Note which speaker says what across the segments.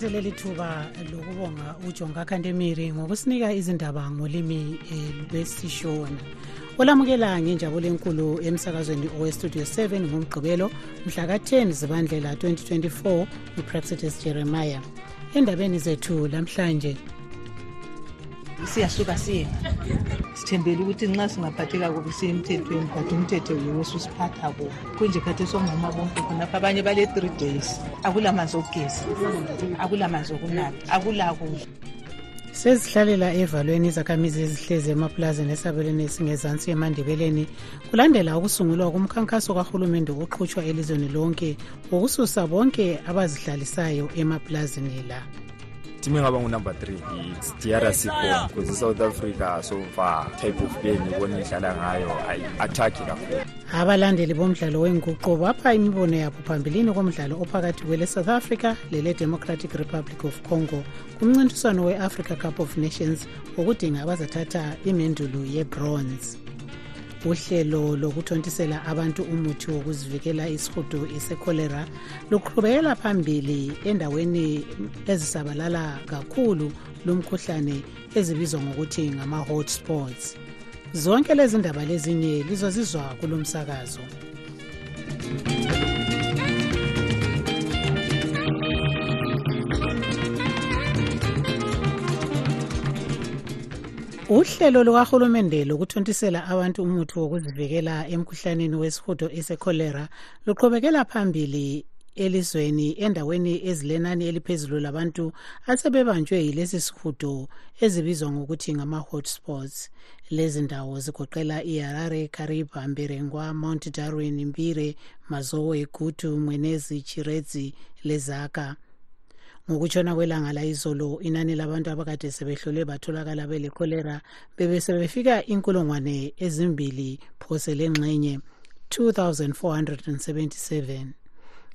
Speaker 1: ngithathe leli thuba lokubonga ujonga khantemiri ngokusinika izindaba ngolimi eh, lwesishona. Olamukela ngenjabulo enkulu emsakazweni owestudio 7 ngomgqibelo mhla ka-10 zibandlela 2024 upraxitus jeremiah. Endabeni zethu lamhlanje
Speaker 2: siyasuka siye. Sithembele ukuthi nxa singaphatheka kubi siye emthethweni but umthetho yiwo susiphatha kubi kunje khathi somama bonke khonapha abanye bale-three days. Akulamanzi okugeza akulamanzi okunatha akulakudla
Speaker 1: sezihlalela evalweni izakhamizi ezihlezi emapulazini esabelweni esingezansi emandebeleni. Kulandela ukusungulwa kumkhankaso kahulumende oqhutshwa elizweni lonke wokususa bonke abazihlalisayo emapulazini la
Speaker 3: team engaba ngunumber three its drc siko because i-south africa so far type of game ibona idlala ngayo ayi-athakhi kakhulu.
Speaker 1: Abalandeli bomdlalo wenguqo bapha imibono yabo phambilini komdlalo ophakathi kwele-south africa lele-democratic republic of congo kumncintiswano we-africa cup of nations wokudinga abazathatha imendulu yebronze uhlelo lokuthontisela abantu umuthi wokuzivikela isihudo esekholera luqhubekela phambili endaweni ezisabalala kakhulu lumkhuhlane ezibizwa ngokuthi ngama-hotspots. Zonke lezi ndaba lezinye lizozizwa kulo uhlelo lukahulumende lokuthontisela abantu umuthi wokuzivikela emkhuhlaneni wesihudo esekholera luqhubekela phambili elizweni endaweni ezilenani eliphezulu labantu asebebanjwe yilesi sihudo ezibizwa ngokuthi ngama-hotspots. Lezi ndawo zigoqela iharare kariba mberengwa mount darwin mbire mazowe gutu mwenezi chiredzi lezaka. Ngokutshona kwelanga layizolo inani labantu abakade sebehlolwe batholakala belecholera bebesebefika inkulungwane ezimbili phose lengxenye 2477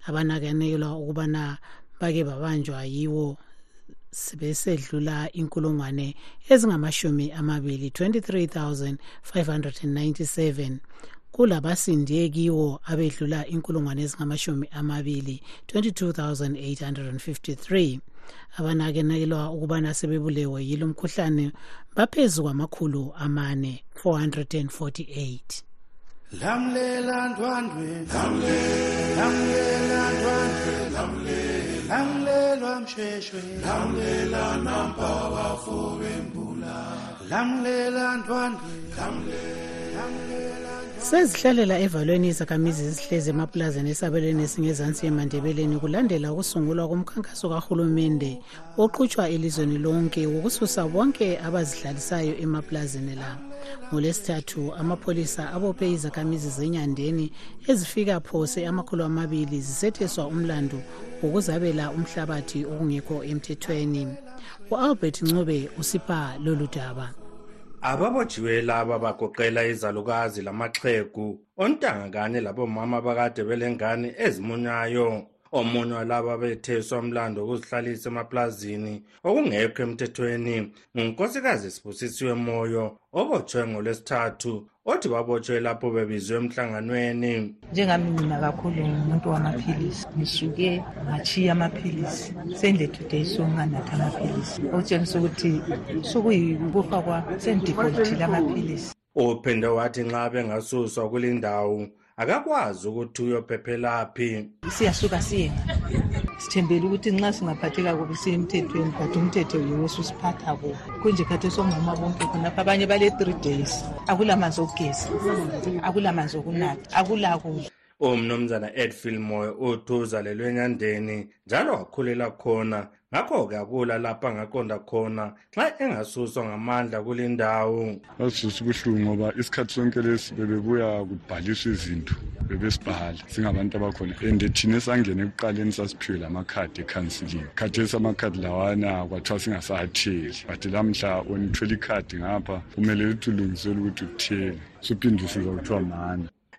Speaker 1: abanakenekelwa ukubana bake babanjwa yiwo sebesedlula inkulungwane ezingamashumi amabili 23597 kulabasindiye kiwo abedlula inkulungwane ezingamashumi amabili 22853 abanakenekelwa ukubana sebebulewe yilo mkhuhlane baphezu kwamakhulu amane 448
Speaker 4: lamlela ndwandwe lamlela ndwandwe lamlelwa msheshwe lamlela nampa bafo bembula lamlela ndwandwe
Speaker 1: sezihlalela evalweni izakhamizi ezihlezi emapulazini esabelweni esingezansi emandebeleni kulandela ukusungulwa komkhankaso kahulumende oqhutshwa elizweni lonke wokususa bonke abazihlalisayo emapulazini la. Ngolesithathu amapholisa abophe izakhamizi zenyandeni ezifika phose amakhulu amabili zisetheswa umlando wokuzabela umhlabathi okungekho emthethweni. U-albert ncube usipha lolu daba.
Speaker 4: Ababotshiwe laba bagoqela izalukazi lamaxhegu ontanga kanye labomama abakade belengane ezimunyayo. Omunye walaba betheswa umlando wokuzihlalisa emaplazini okungekho emthethweni. Ngunkosikazi sibusisiwe moyo obotshwe ngolwesithathu othi babotshwe lapho bebizwe emhlanganweni.
Speaker 2: Njengami ngina kakhulu ngumuntu wamaphilisi ngisuke ngachiya amaphilisi. Sendle two days sokunganatha amaphilisi. Okutshengisa ukuthi sokuyikufa kwa sendifolthile amaphilisi
Speaker 4: uphinde wathi nxa bengasuswa kulindawo akakwazi ukuthi uyophephelaphi.
Speaker 2: Siyasuka siye. Sithembele ukuthi nxa singaphatheka kubi siye emthethweni but umthetho yiwo susiphatha kubi kunje khathi somama bonke khonapha abanye bale-three days. Akulamanzi okugeza akulamanzi okunatha akulakudla
Speaker 4: umnumzana edfield moyo uthuza lelwenyandeni njalo wakhulela khona. Ngakho-ke akula lapho angaqonda khona xa engasuswa ngamandla kulindawo
Speaker 5: ngazizwisa ubuhlungu ngoba isikhathi sonke lesi bebebuya kubhaliswa izinto bebesibhala. Singabantu abakhona. And thina esangena ekuqaleni sasiphiwe lamakhadi ecounseling. Khathesi amakhadi lawana kwathiwa singasawatheli. But lamhla unithwela ikhadi ngapha kumele lithi ulungisele ukuthi uthele suphinde usiza kuthiwa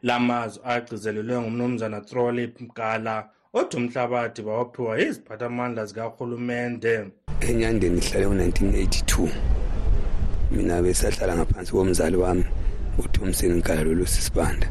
Speaker 5: mani
Speaker 4: lamazwi agcizelelwe ngumnumzana trolip mgala othi umhlabathi bawaphiwa iziphathamandla zikahulumende
Speaker 6: enyandeni ihlale ngo-1982 mina besahlala ngaphansi komzali wami uthomson nkala lolu sisibanda.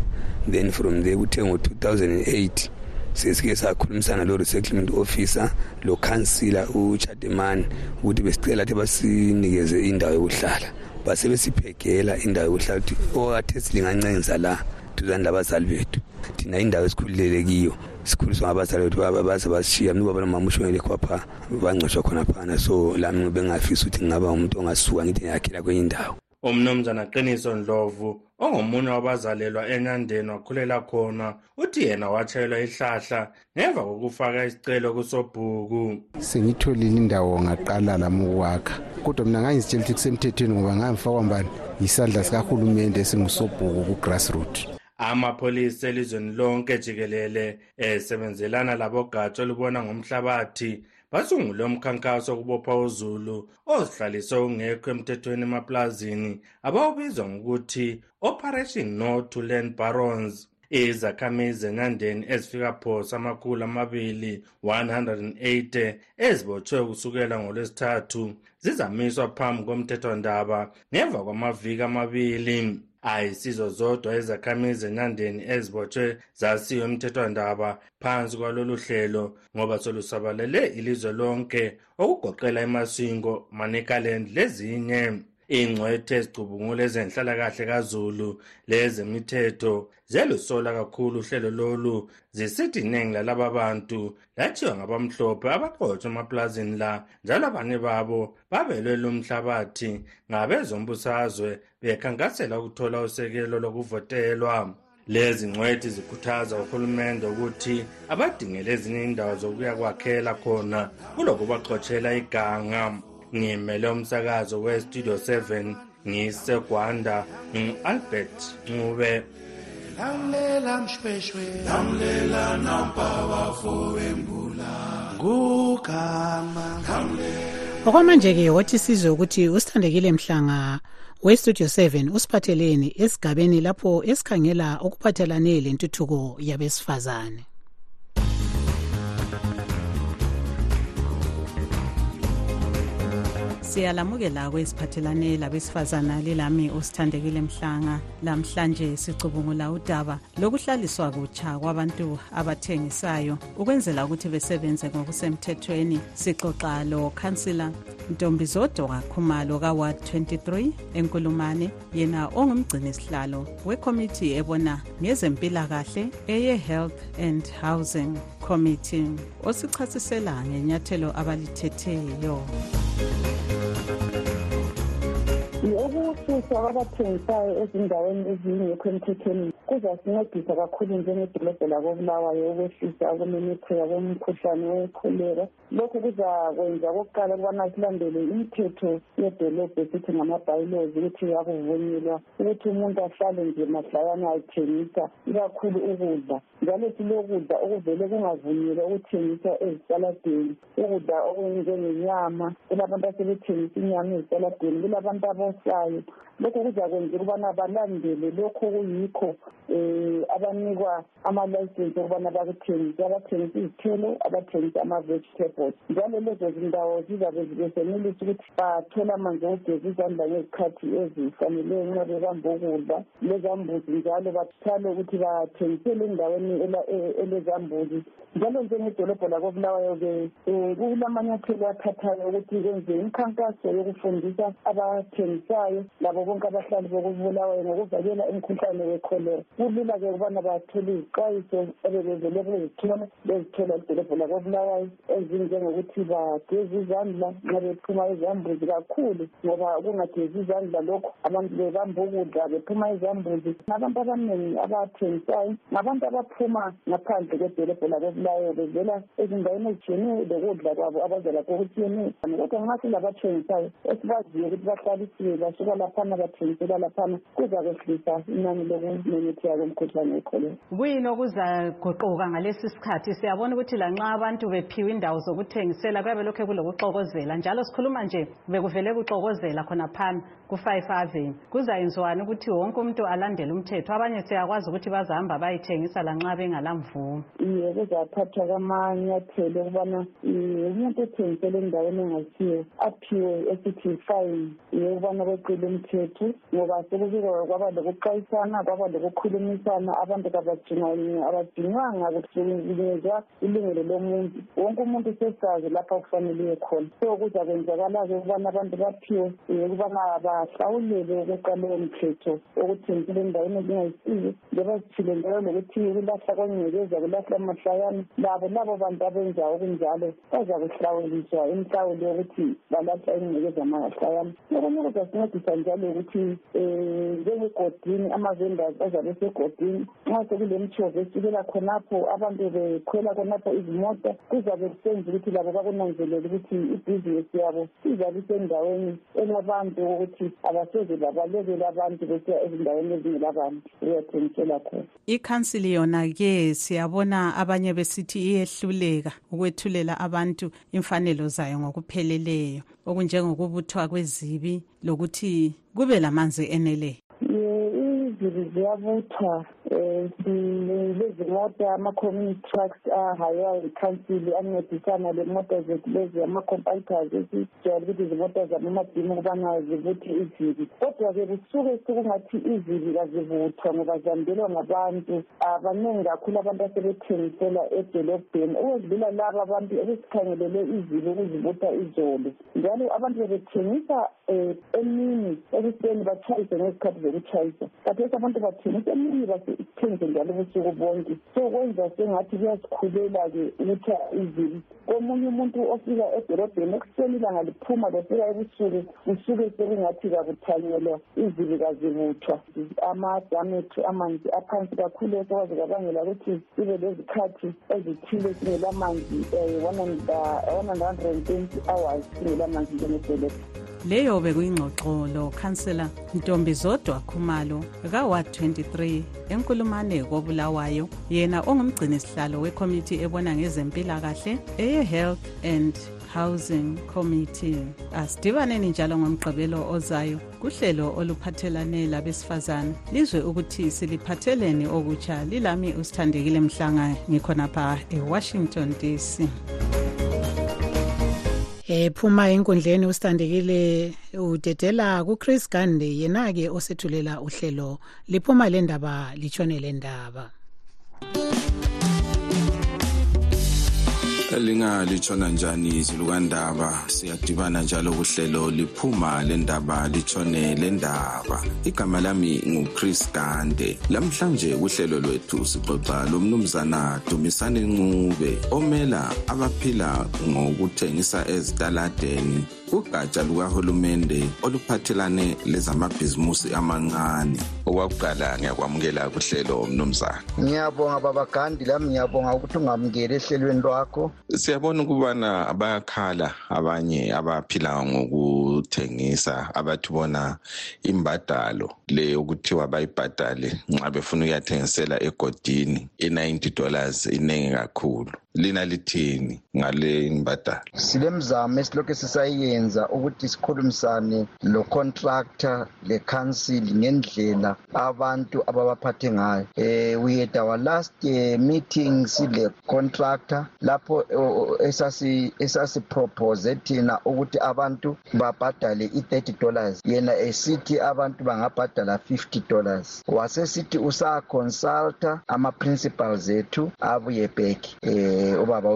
Speaker 6: Then from there kuthe ngo-2008 sesike sakhulumisana lo resettlement officer lo councilor uchademan ukuthi besicela ukuthi basinikeze indawo yokuhlala. Base besiphegela indawo yokuhlala ukuthi okathe silingancenza la duzane labazali bethu. Thina indawo esikhululele kiyo sikhuliswa ngabazali bethu baze basishiya mntu baba nomama ushonele khwapha bangcwatshwa khonaphana so lami bengafisa ukuthi ngingaba umuntu ongasuka ngithi ngiyakhela kwenye indawo.
Speaker 4: Umnumzana qiniso ndlovu ongomunye wabazalelwa enyandeni wakhulela khona uthi yena watshayelwa ihlahla ngemva kokufaka isicelo kusobhuku.
Speaker 7: Sengitholile indawo ngaqala lami ukwakha kodwa mina ngangizitshela ukuthi kusemthethweni ngoba ngangifakwa mbani? Yisandla sikahulumende esingusobhuku ku-grassroot
Speaker 4: amapholisa elizweni lonke jikelele esebenzelana labogatsha olubona ngomhlabathi. Basungule umkhankaso wokubopha uzulu ozihlalise ungekho emthethweni emaplazini abawubizwa ngokuthi operation no to land barons. Izakhamizi enyandeni ezifika phosa amakhulu amabili 180 ezibotshwe kusukela ngolwesithathu zizamiswa phambi komthethondaba ngemva kwamaviki amabili. Ayisizo zodwa izakhamizi enyandeni ezibotshwe zasiwe emthethwandaba phansi kwalolu hlelo ngoba solusabalele ilizwe lonke okugoqela imasingo manicaland lezinye. Ingcwethe ezicubungula ezenhlalakahle kazulu lezemithetho zelusola kakhulu uhlelo lolu zisithi iningi lalaba bantu lachiwa ngabamhlophe abaqotshwa emaplazini la njalo abanye babo babelwe lumhlabathi ngabezombusazwe bekhankasela ukuthola usekelo lokuvotelwa. Lezi ngcwethi zikhuthaza uhulumende ukuthi abadingele ezinye indawo zokuya kwakhela khona kulokubaxotshela iganga ngimele umsakazo westudio 7 ngisegwanda ngu-albert ncube
Speaker 8: lamlela mshweshwe. Lamlela nampa bafowembula ngugama.
Speaker 1: Okwamanje-ke wathi sizwe ukuthi usithandekile mhlanga westudio 7 usiphatheleni esigabeni lapho esikhangela okuphathelane lentuthuko yabesifazane. Siyalamukela kweziphathelane labesifazana lilami usithandekile mhlanga. Lamhlanje sicubungula udaba lokuhlaliswa kutsha kwabantu abathengisayo ukwenzela ukuthi besebenze ngokusemthethweni. Sixoxa lo khansila ntombizodo kakhumalo ka-ward 23 enkulumane yena ongumgcini sihlalo wekomiti ebona ngezempilakahle eye-health and housing committee. Osichasisela ngenyathelo abalithetheyo
Speaker 9: ukususwa kwabathengisayo ezindaweni ezingekho emthethweni kuzasincedisa kakhulu njengedolobho lakobulawayo ukwehlisa ukumemetheka komkhuhlane wekholera lokhu kuzakwenza okokuqala ukubana silandele imithetho yedolobho esithi ngama-bylaws ukuthi akuvunyelwa ukuthi umuntu ahlale nje mahlayana athengisa ikakhulu ukudla njalo silokudla okuvele kungavunyelwa ukuthengiswa ezitaladeni. Ukudla okunjengenyama kulabantu asebethengisa inyama ezitaladeni kulabantu abosayo lokhu kuzakwenzela ukubana balandele lokhu okuyikho um abanikwa amalayisensi okubana bakuthengise abathengisa izithelo abathengisa ama-vegetables. Njalo lezo zindawo zizabe zibesenelisa ukuthi bathole amanzi okugeza izandla ngezikhathi ezifaneleyo nxa bebamba ukudla. Lezambuzi njalo bathale ukuthi bathengisele endaweni elezambuzi. Njalo njengedolobho lakobulawayo-ke um kulamanyathelo athathayo ukuthi kwenziwe imikhankaso yokufundisa abathengisayo labo bonke abahlali bokubulawayo ngokuvikela umkhuhlane wekholera kulula-ke ukubana bathole izixwayiso ebebevele bezithola bezithola edolobho lakobulawayo ezinjengokuthi bageze izandla nxa bephuma ezambuzi kakhulu ngoba kungagezi izandla lokhu abantu bebamba ukudla bephuma ezambuzi abantu abaningi abathengisayo ngabantu abaphuma ngaphandle kwedolobho lakobulawayo bevela ezindaweni ezitshiyeneyo lokudla kwabo abazalakho okutshiyeneyo kodwa nxa silabathengisayo esibaziyo ukuthi bahlalisiwe basuka bathengisela laphana bathengisela laphana kuza kwehlisa inani lokumemetheka komkhuhlane wekholera
Speaker 10: kuyini okuzaguquka ngalesi sikhathi? Siyabona ukuthi lanxa abantu bephiwe indawo zokuthengisela kuyabe lokhu kulokuxokozela njalo sikhuluma nje bekuvele kuxokozela khonaphana ku-five avenue. Kuzayenziwani ukuthi wonke umuntu alandele umthetho? Abanye siyakwazi ukuthi bazahamba bayithengisa lanxa bengalamvumo
Speaker 9: iye kuzathathwa kwamanyathelo ukubana umuntu othengisela endaweni engasiyo aphiwe esithi yifayini yokubana kweqile umthetho ngoba sekufike kwaba lokuxwayisana kwaba lokukhulumisana abantu abadinywanga kuhlukunyezwa ilungelo lomuntu. Wonke umuntu sesazi lapha kufanele uye khona. So kuzakwenzakala-ke ukubana abantu baphiwe ukubana bahlawulele ukuqaleyo mthetho okuthengisela endaweni ezingayisiyo njengoba zithile njalo lokuthi kulahla kwengcekeza kulahla amahlayana labo labo bantu abenza okunjalo bazakuhlawuliswa imhlawulo yokuthi balahla ingcekeza amahlayana okunye kuzasincedisa njalo ukuthi um njengegodini ama-vendors azabe esegodini. Nxa sekulemtshovo esukela khonapho abantu bekhwela khonapho izimota kuzabe kusenza ukuthi labo bakunanzelele ukuthi ibhizinesi yabo izabe isendaweni elabantu ukuthi abasoze babalekele abantu besiya ezindaweni ezingelabantu. Uyathengisela khona.
Speaker 10: Ikhansili yona-ke siyabona abanye besithi iyehluleka ukwethulela abantu imfanelo zayo ngokupheleleyo. Okunjengokubuthwa kwezibi lokuthi kube lamanzi eneleyo
Speaker 9: izibi ziyabuthwa um lezimota ama-community trucks ahaywa yikhansili ancedisana lemota zethu lezi ama-compiters esijwayele ukuthi izimota zabomadimu ukubana zibuthe izibi kodwa-ke kusuke sekungathi izibi kazibuthwa ngoba zihandelwa ngabantu. Abaningi kakhulu abantu asebethengisela edolobheni. Ukwedlula laba abantu ebesikhangelele izibi ukuzibutha izolo. Njalo abantu bebethengisa um emini ekuseni batshayise ngezikhathi zokutshayisa kathesi abantu bathengisa emini basithengise njalo ubusuku bonke so kwenza sengathi kuyasikhulela-ke ukutha izibi komunye umuntu ofika edolobheni ekuseni ilanga liphuma lofika ebusuku kusuke sekungathi kakuthanyelwa. Izibi kazibuthwa amadamu ethu amanzi aphansi kakhulu esokwazi kabangela ukuthi sibe lezikhathi ezithile singelamanzi um one hundred and twenty hours singelamanzi njengedolobha
Speaker 10: leyo bekuyingxoxo lo khansela ntombi zodwa khumalo ka-ward 23 enkulumane kobulawayo yena ongumgcini sihlalo wekomiti ebona ngezempilakahle eye-health and housing committee. Asidibaneni njalo ngomgqibelo ozayo kuhlelo oluphathelane labesifazane. Lizwe ukuthi siliphatheleni okutsha. Lilami usithandekile mhlanga ngikhonapha ewashington dc
Speaker 1: ephuma enkundleni usithandekile udedela kuchris gande yena-ke osethulela uhlelo liphuma le ndaba litshone le ndaba
Speaker 11: lingalithona njani izilukandaba siyadibana njalo kuhlelo liphuma le ndaba litshone le ndaba igama lami nguchris gande lamhlanje kuhlelo lwethu sixoxa lomnumzana dumisane ncube omela abaphila ngokuthengisa ezitaladeni. Kugatsha lukahulumende oluphathelane lezamabhizimusi amancane. Okwakuqala ngiyakwamukela kuhlelo mnumzana
Speaker 12: ngiyabonga babagandi lami ngiyabonga ukuthi ungamukeli ehlelweni lwakho.
Speaker 11: Siyabona ukubana bayakhala abanye abaphila ngokuthengisa abathi bona imbadalo le okuthiwa bayibhadale nxa befuna ukuyathengisela egodini i-90 dollars inengi kakhulu. Lina lithini ngale imbadalo?
Speaker 12: Silemzamo esilokhu sisayenza ukuthi sikhulumisane lo-contractor le-council ngendlela abantu ababaphathe ngayo. Um we had our last uh, meeting sile-contractor lapho esasipropose thina ukuthi abantu babhadale i-30 dollars. Yena esithi abantu bangabhadala 50 dollars. Wasesithi usaconsulta ama-principals ethu abuye back um ubaba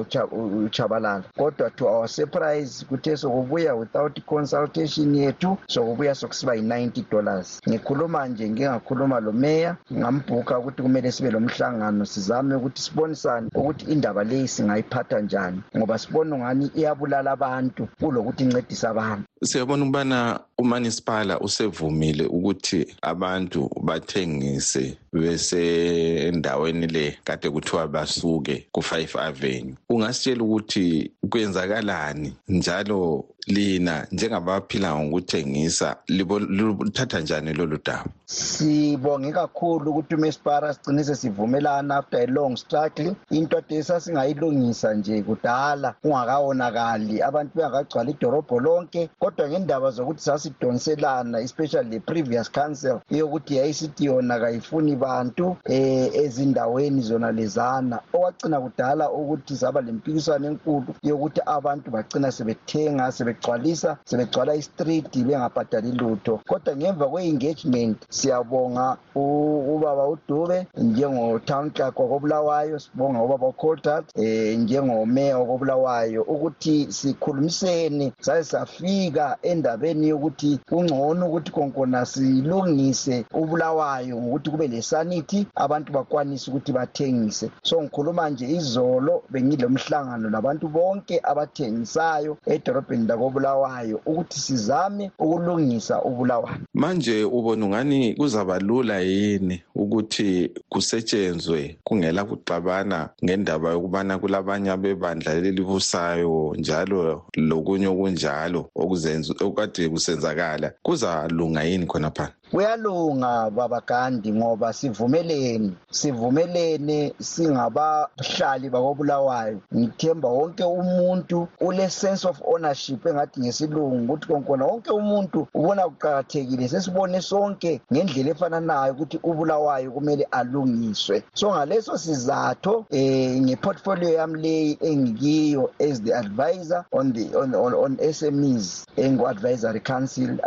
Speaker 12: uchabalala kodwa to our surprise kuthe sokubuya without consultation yethu sokubuya sokusiba yi-90 dollars. Ngikhuluma nje ngingakhuluma lo meya ngambhuka ukuthi kumele sibe lo mhlangano sizame ukuthi sibonisane ukuthi indaba leyi singayiphatha njani ngoba sibona ungani iyabulala abantu kulokuthi incedise abantu.
Speaker 11: Siyabona ukubana umanisipala usevumile ukuthi abantu bathengise besendaweni le kade kuthiwa basuke ku-five avenue. Ungasitshela ukuthi kwenzakalani? Njalo lina njengabaphila ngokuthengisa lithatha njani lolu daba
Speaker 12: sibonge kakhulu ukuthi umespara sigcine sesivumelana after a long struggle into ade esasingayilungisa nje kudala kungakawonakali. Abantu bengakagcwala idorobho lonke kodwa ngendaba zokuthi sasidoniselana especially le previous council eyokuthi yayisithi yona kayifuni bantu um ezindaweni zona lezana. Okwagcina kudala ukuthi saba lempikiswano enkulu yokuthi abantu bagcina sebethenga sebegcwalisa sebegcwala istreet bengabhadali lutho. Kodwa ngemva kwe-engagement siyabonga ubaba udube njengo-town clerk wakobulawayo sibonga ubaba ucoltart um njengomeya wakobulawayo ukuthi sikhulumisene saze safika endabeni yokuthi kungcono ukuthi konkona silungise ubulawayo ngokuthi kube lesanithi abantu bakwanise ukuthi bathengise. So ngikhuluma nje izolo bengilomhlangano labantu bonke abathengisayo edorobheni lakobulawayo ukuthi sizame ukulungisa ubulawayo.
Speaker 11: Manje ubona ungani kuzaba lula yini ukuthi kusetshenzwe kungela kuxabana ngendaba yokubana kulabanye abebandla lelibusayo njalo lokunye okunjalo okade kusenzakala kuzalunga yini khonaphana
Speaker 12: kuyalunga baba gandi ngoba sivumelene sivumelene singabahlali bakobulawayo. Ngithemba wonke umuntu ule-sense of ownership engathi ngesilungu ukuthi konkona wonke umuntu ubona kuqakathekile sesibone sonke ngendlela efananayo ukuthi ubulawayo kumele alungiswe. So ngaleso sizatho um ngeportfolio yami leyi engikiyo as the advisor on, the, on, on, on smes engu-advisory council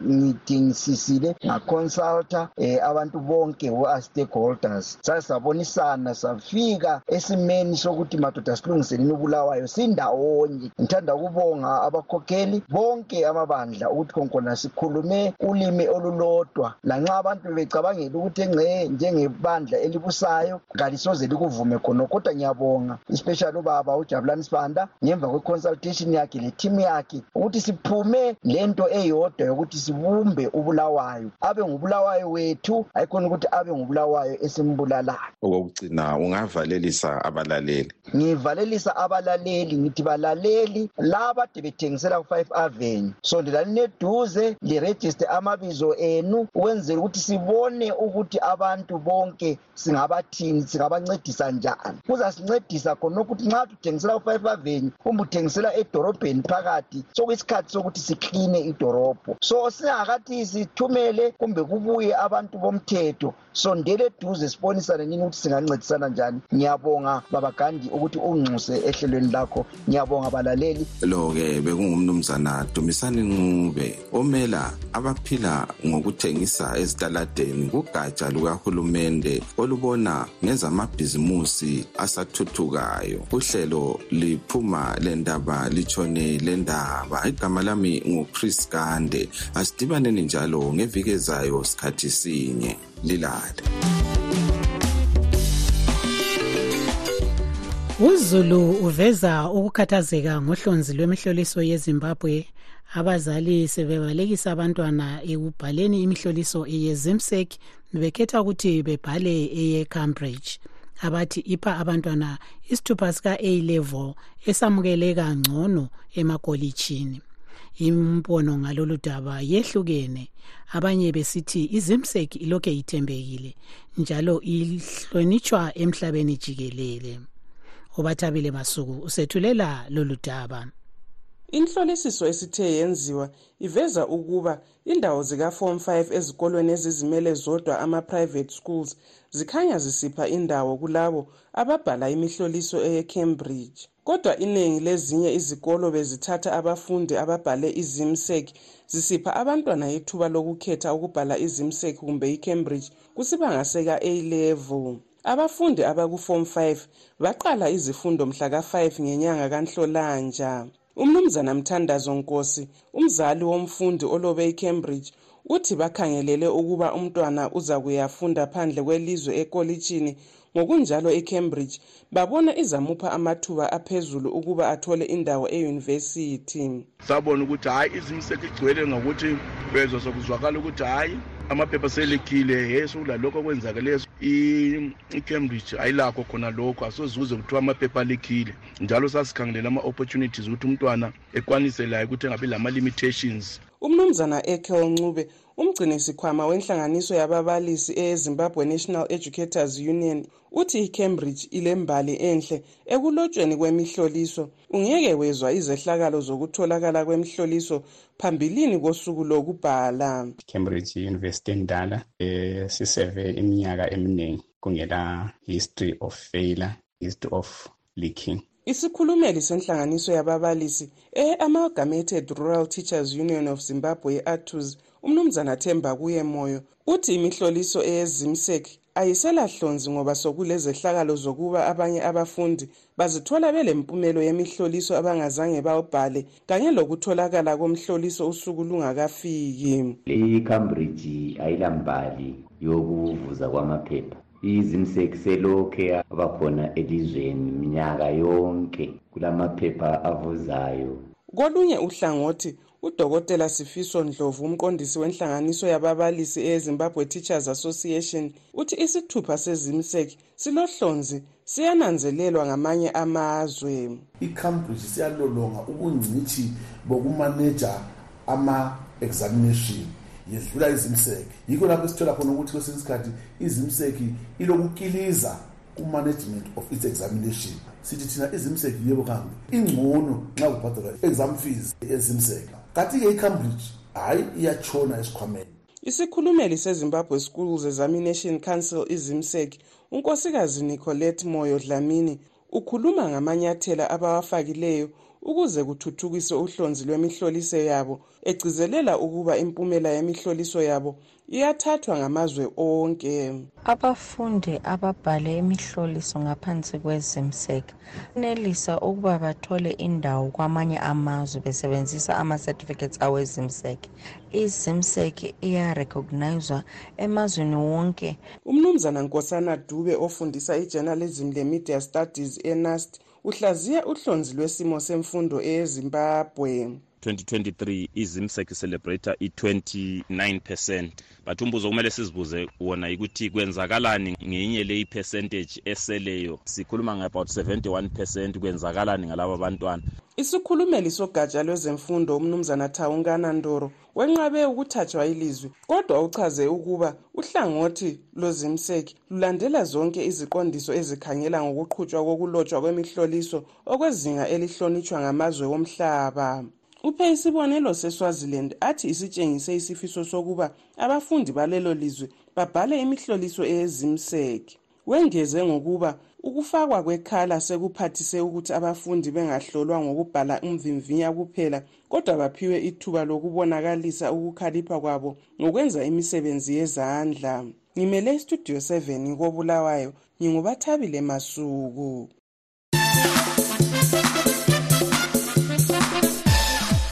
Speaker 12: ngithi ngisisile ngaconsulta um abantu bonke wo-stakeholders sasabonisana safika esimeni sokuthi madoda silungiseleni ubulawayo sindawonye. Ngithanda ukubonga abakhokheli bonke amabandla ukuthi konkona sikhulume ulimi olulodwa. Lanxa abantu bebecabangela ukuthi engce njengebandla elibusayo kalisoze likuvume khona. Kodwa ngiyabonga especially ubaba ujabulani sibanda ngemva kwe-consultation yakhe le-team yakhe ukuthi siphume lento eyodwa yokuthi sibumbe ubulawayo. Abe ngubulawayo wethu ayikhona ukuthi abe ngubulawayo esimbulalayo.
Speaker 11: Okokugcina ungavalelisa abalaleli?
Speaker 12: Ngivalelisa abalaleli ngithi balaleli laba de bethengisela ku-five avenue. Sondelani neduze lirejiste amabizo enu ukwenzela ukuthi sibone ukuthi abantu bonke singabathini singabancedisa njani. Kuzasincedisa khona ukuthi nxa tuthengisela ku-five avenue kumbe uthengisela edorobheni phakathi sokuyisikhathi sokuthi sikline idorobho. So singakathi sithumele kumbe kubuye abantu bomthetho. Sondele eduze sibonisane nini ukuthi singancedisana njani? Ngiyabonga babagandi ukuthi ungxuse ehlelweni lakho. Ngiyabonga balaleli.
Speaker 11: Lo-ke bekungumnumzana dumisani ncube omela abaphila ngokuthengisa ezitaladeni kugatsha lukahulumende olubona ngezamabhizimusi asathuthukayo. Uhlelo liphuma lendaba litshone lendaba. Igama lami nguchris kande. Asidibaneni njalo ngeviki ezayo sikhathi sinye. Lilale.
Speaker 1: Uzulu uveza ukukhathazeka ngohlonzi lwemihloliso yezimbabwe. Abazali sebebalekisa abantwana ekubhaleni imihloliso eyezimsec bekhetha ukuthi bebhale eyecambridge. Abathi ipha abantwana isithupha sika-a level esamukeleka ngcono emakolitshini. Imbono ngalolu daba yehlukene. Abanye besithi izimsek ilokhu ithembekile njalo ihlonitshwa emhlabeni jikelele. Ubathabile masuku usethulela lolu daba.
Speaker 13: Inhlolisiso esithe yenziwa iveza ukuba indawo zika-form 5 ezikolweni ezizimele zodwa ama-private schools zikhanya zisipha indawo kulabo ababhala imihloliso eyecambridge. Kodwa iningi lezinye izikolo bezithatha abafundi ababhale izimsek zisipha abantwana ithuba lokukhetha ukubhala izimsek kumbe icambridge kusibanga seka-a level. Abafundi abaku-form 5 baqala izifundo mhla ka-5 ngenyanga kanhlolanja. Umnumzana mthandazo nkosi umzali womfundi olobe icambridge uthi bakhangelele ukuba umntwana uza kuyafunda phandle kwelizwe ekolitshini ngokunjalo ecambridge babona izamupha amathuba aphezulu ukuba athole indawo eyunivesithi.
Speaker 8: Sabona ukuthi hhayi izimseko igcwele ngokuthi bezwa sokuzwakala ukuthi hhayi amaphepha selikhile he sokulalokho okwenzakeleyo i-cambridge ayilakho khona lokho. Asozuze kuthiwa amaphepha alikhile njalo sasikhangelela ama-opportunities ukuthi umntwana ekwanise layo ukuthi engabi lama-limitations.
Speaker 13: Umnumzana ekel ncube umgcini sikhwama wenhlanganiso yababalisi ezimbabwe national educators union uthi icambridge ilembali enhle ekulotshweni kwemihloliso. Ungeke wezwa izehlakalo zokutholakala kwemihloliso phambilini kosuku lokubhala.
Speaker 14: Cambridge university endala esiseve iminyaka eminingi kungela history of failure history of leaking.
Speaker 13: Isikhulumeli senhlanganiso yababalisi e-amalgamated rural teachers union of zimbabwe atus umnumzana themba kuye moyo uthi imihloliso eyezimsek ayiselahlonzi ngoba sokulezehlakalo zokuba abanye abafundi bazithola belempumelo yemihloliso abangazange bawubhale kanye lokutholakala komhloliso usuku lungakafiki.
Speaker 15: Icambridge ayilambali yokuvuza kwamaphepha. Izimsek selokhe abakhona elizweni minyaka yonke kulamaphepha avuzayo.
Speaker 13: Kolunye uhlangothi udokotela sifiso ndlovu umqondisi wenhlanganiso yababalisi ezimbabwe teachers association uthi isithupha sezimsek silohlonzi siyananzelelwa ngamanye amazwe.
Speaker 16: Icambridge siyalolonga ubungcitshi bokumaneja ama-examination yedlula izimseki yikho lapho esithola khona ukuthi kwesinye isikhathi izimseki ilokukiliza ku-management of its examination. Sithi thina izimseki yebo kambe ingcono nxa kubhadalwa exam fees ezimseki kanti-ke icambridge hhayi iyatshona esikhwameni.
Speaker 13: Isikhulumeli sezimbabwe schools examination council izimsek unkosikazi nicolette moyo dlamini ukhuluma ngamanyathela abawafakileyo ukuze kuthuthukiswe uhlonzi lwemihloliso yabo egcizelela ukuba impumela yemihloliso yabo iyathathwa ngamazwe onke.
Speaker 17: Abafundi ababhale imihloliso ngaphansi kwezimsek benelisa ukuba bathole indawo kwamanye amazwe besebenzisa ama-certificates awezimsek. Izimsek iyarecognizwa emazweni wonke.
Speaker 13: Umnumzana nkosana dube ofundisa ijournalism le-media studies enast uhlaziya uhlonzi lwesimo semfundo ezimbabwe.
Speaker 18: 2023 izimsek celebrata i-29 percent. But umbuzo kumele sizibuze wona ukuthi kwenzakalani ngenye leyi percentage eseleyo? Sikhuluma ngabout 71 percent kwenzakalani ngalaba bantwana?
Speaker 13: Isikhulumeli sogatsha lwezemfundo umnumzana thawunkana ndoro wenqabe ukuthathwa ilizwi kodwa uchaze ukuba uhlangothi lozimseki lulandela zonke iziqondiso ezikhangela ngokuqhutshwa kokulotshwa kwemihloliso okwezinga elihlonitshwa ngamazwe womhlaba uphe isibonelo seswaziland athi isitshengise isifiso sokuba abafundi balelo lizwe babhale imihloliso eyezimseki wengeze ngokuba ukufakwa kwekhala sekuphathise ukuthi abafundi bengahlolwa ngokubhala umvimvinya kuphela kodwa baphiwe ithuba lokubonakalisa ukukhalipha kwabo ngokwenza imisebenzi yezandla. Ngimele istudio 7 kobulawayo ngingubathabile masuku.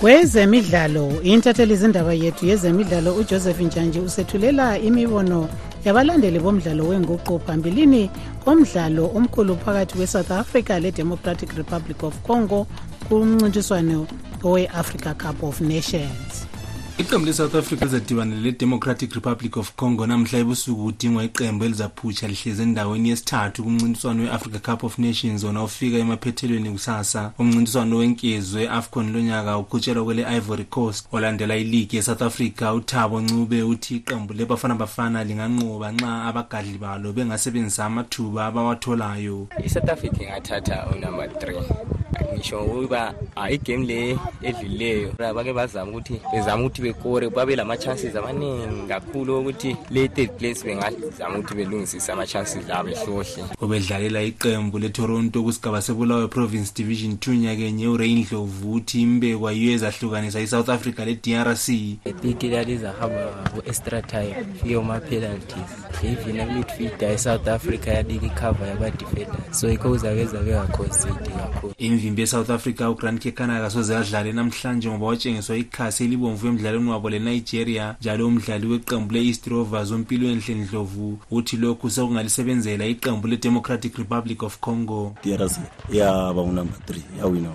Speaker 1: Kwezemidlalo intatheli zindaba yethu yezemidlalo ujoseph njanji usethulela imibono yabalandeli bomdlalo wenguqu phambilini komdlalo omkhulu phakathi kwe-south africa le-democratic republic of congo kumncintiswano owe-africa cup of nations
Speaker 19: iqembu le-south africa lizadibana le-democratic republic of congo namhla ebusuku kudingwa iqembu elizaphutsha lihlezi endaweni yesithathu kumncintiswano we-africa cup of nations wona ufika emaphethelweni kusasa. Umncintiswano wenkezo e-afcon lonyaka uqhutshelwa kwele-ivory coast olandela iligi ye-south africa uthabo ncube uthi iqembu lebafana bafana linganqoba nxa abagadli balo bengasebenzisa amathuba abawatholayo.
Speaker 20: I-south africa ingathatha unumber three. Ngisho ukuba igame le edlulileyo. Bake bazama ukuthi bezama ukuthi bekore babe lama-chances amaningi kakhulu ukuthi le third place bengazama ukuthi belungisise ama-chances abo ehlohle.
Speaker 19: Obedlalela iqembu le-toronto kusigaba sebulawayo province division 2 nyakenye urain dlovu uthi imbekwa yiyo ezahlukanisa i-south africa le-drc
Speaker 21: ithiki lalizahamba ku-extra time fike uma-penalties even imidfielder e-south africa yadika icover yabadefender so yikho kuzakeza bengaconcede kakhulu
Speaker 19: imvimbi ye-south africa ugrant kekana kasoze adlale namhlanje ngoba watshengiswa ikhasi elibomvu emdlalweni wabo le-nigeria njalo umdlali weqembu le-east rovers umpilo enhle ndlovu uthi lokhu sekungalisebenzela iqembu le-democratic republic of congo.
Speaker 22: Drc yaba unumber three yawina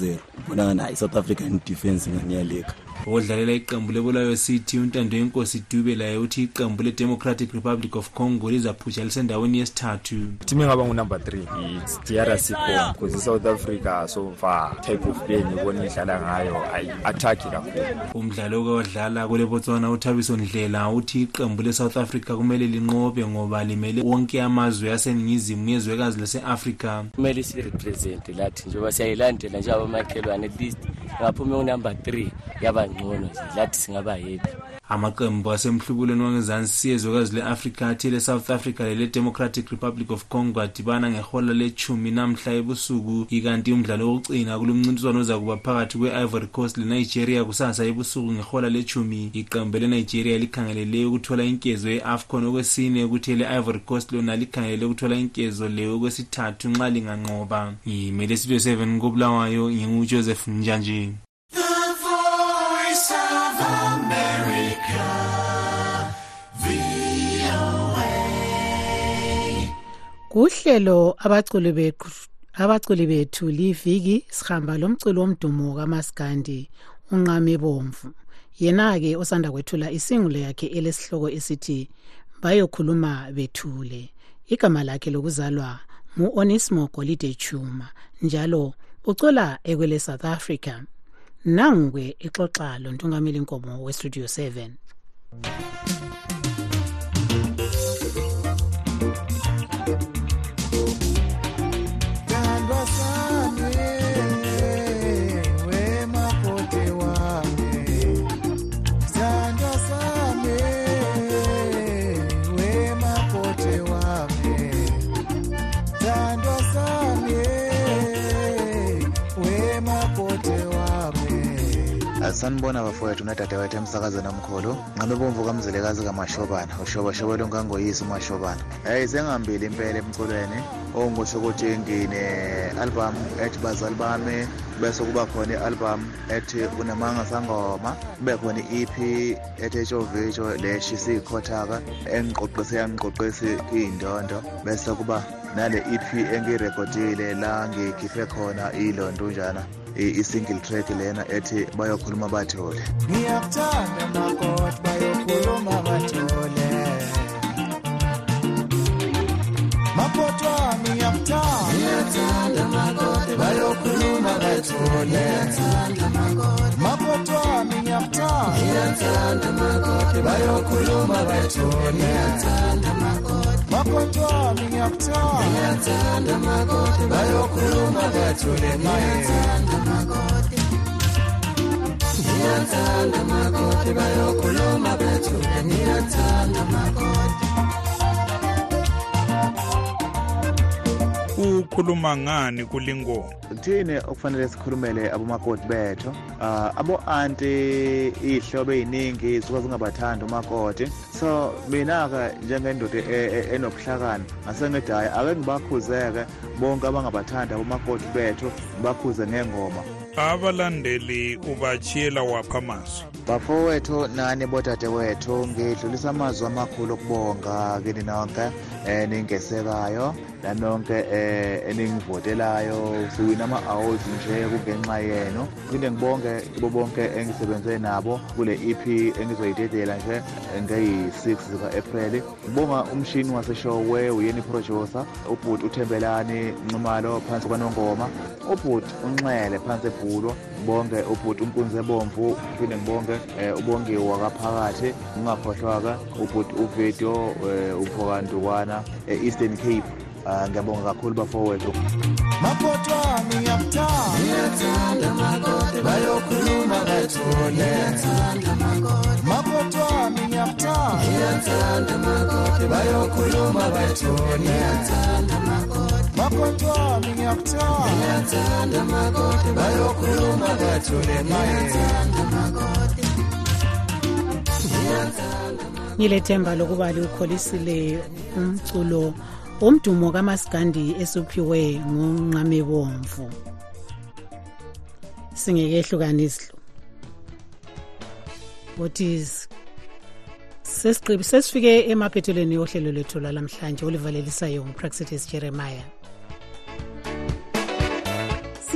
Speaker 22: 1-0 bona ngani hayi south african defense nganiyaleka
Speaker 19: odlalela iqembu lebulawayo city untando yenkosi dube laye uthi iqembu le-democratic republic of congo lizaphutsha lisendaweni yesithathu.
Speaker 23: Team engaba ngunumber three its drc congo because i-south africa so far type of play ngibona idlala ngayo ayi-athaki kakhulu.
Speaker 19: Umdlalo okewadlala kule botswana uthabiso ndlela uthi iqembu le-south africa kumele linqobe ngoba limele wonke amazwe aseningizimu yezwekazi lase-afrika.
Speaker 21: Kumele sirepresente lathi njengoba siyayilandela njengabomakhelwane at least ngaphume unumber three yabangcono lathi singaba happy.
Speaker 19: Amaqembu asemhlubulweni wangezansi yezwekazi le-afrika athile south africa lele-democratic republic of congo adibana ngehola lechumi namhla ebusuku. Ikanti umdlalo wokugcina kulomncintiswano oza kuba phakathi kwe-ivory coast lenigeria kusasa ebusuku ngehola lechumi iqembu lenigeria likhangelele ukuthola inkezo ye-afcon okwesine kuthi le-ivory coast lona likhangelele ukuthola inkezo le okwesithathu nxa linganqoba. Ngimele studio 7 kobulawayo ngingujoseph njanje
Speaker 1: kuhlelo abaculi bethu abaculi bethu liviki sihamba lomculo womdumo kamaskandi unqame bomvu. Yena-ke osanda kwethula isingulo yakhe elesihloko esithi bayokhuluma bethule. Igama lakhe lokuzalwa ngu-onismo golide chuma njalo ucola ekwele south africa. Nangwe ixoxa lontungameli nkomo westudio 7
Speaker 24: sanibona bafowethu nadadewethu emsakazweni omkhulu. Nqame bomvu kamzelekazi kamashobana ushobashoba lonkangoyisi umashobana. Heyi sengihambile impela emculweni ongisho ukuthi ngine-albhamu ethi bazali bami bese kuba khona i-albhamu ethi unemanga sangoma kube khona i-ep ethi etshovitsho leshisa siyikhothaka engiqoqise yangiqoqisi iy'ndondo bese kuba nale ep engiyirekhodile la ngikhiphe khona ilontunjana i-single track lena ethi bayokhuluma bathole.
Speaker 22: Ngiyakuthanda makoti bayokhuluma bathole. Makoti wami ngiyakuthanda. Makoti bayokhuluma bathole. Makoti. Wami ngiyakuthanda. Makoti bayokhuluma bathole ndingatsanda magoti bayokhuluma bethule ndingatsanda magoti ndingatsanda magoti bayokhuluma bethule ndingatsanda magoti
Speaker 25: ukhuluma ngani kulingoma?
Speaker 24: Thini okufanele sikhulumele abomakoti bethu uh, abo-anti iy'hlobo ey'ningi zisuka zingabathandi umakoti so mina-ke njengendoda enobuhlakani ngasengithi hhayi ake ngibakhuzeke bonke abangabathandi abomakoti bethu ngibakhuze ngengoma.
Speaker 25: Abalandeli ubachiyela wapha amazwi.
Speaker 24: Bafowethu nani bodadewethu ngidlulisa amazwi amakhulu okubonga kini nonke um ningesekayo nanonke um eningivotelayo. Siwina ama-awards nje kungenxa yenu. Phinde ngibonge ibo bonke engisebenze nabo kule ep engizoyidedela nje ngeyi-6 zika-apreli ngibonga umshini waseshowe uyeni producer ubhuti uthembelani nxumalo phansi kwanongoma. Ubhuti unxele phansi ebhulo. Ngibonge ubhuti unkunzi ebomvu phinde ngibonge um ubongiwe wakaphakathi ngingakhohlwaka ubhuti uvideo um uvokandukwana e-eastern cape. Uh, ngiyabonga kakhulu bafowethu
Speaker 22: makoti wami ngiyakuthanda bathule makoti. Wami ngiyakuthanda. Bayokhuluma bathule makoti wami ngiyakuthanda bayokhuluma bathule
Speaker 1: ngilethemba lokuba liwukholisile umculo umdumo kamasigandi esuphiwe ngunqame bomvu. Singekehlukanisi. Uthi sesifike emaphethelweni yohlelo lwethu lwalamhlanje olivalelisayo ngupraxitis jeremiah.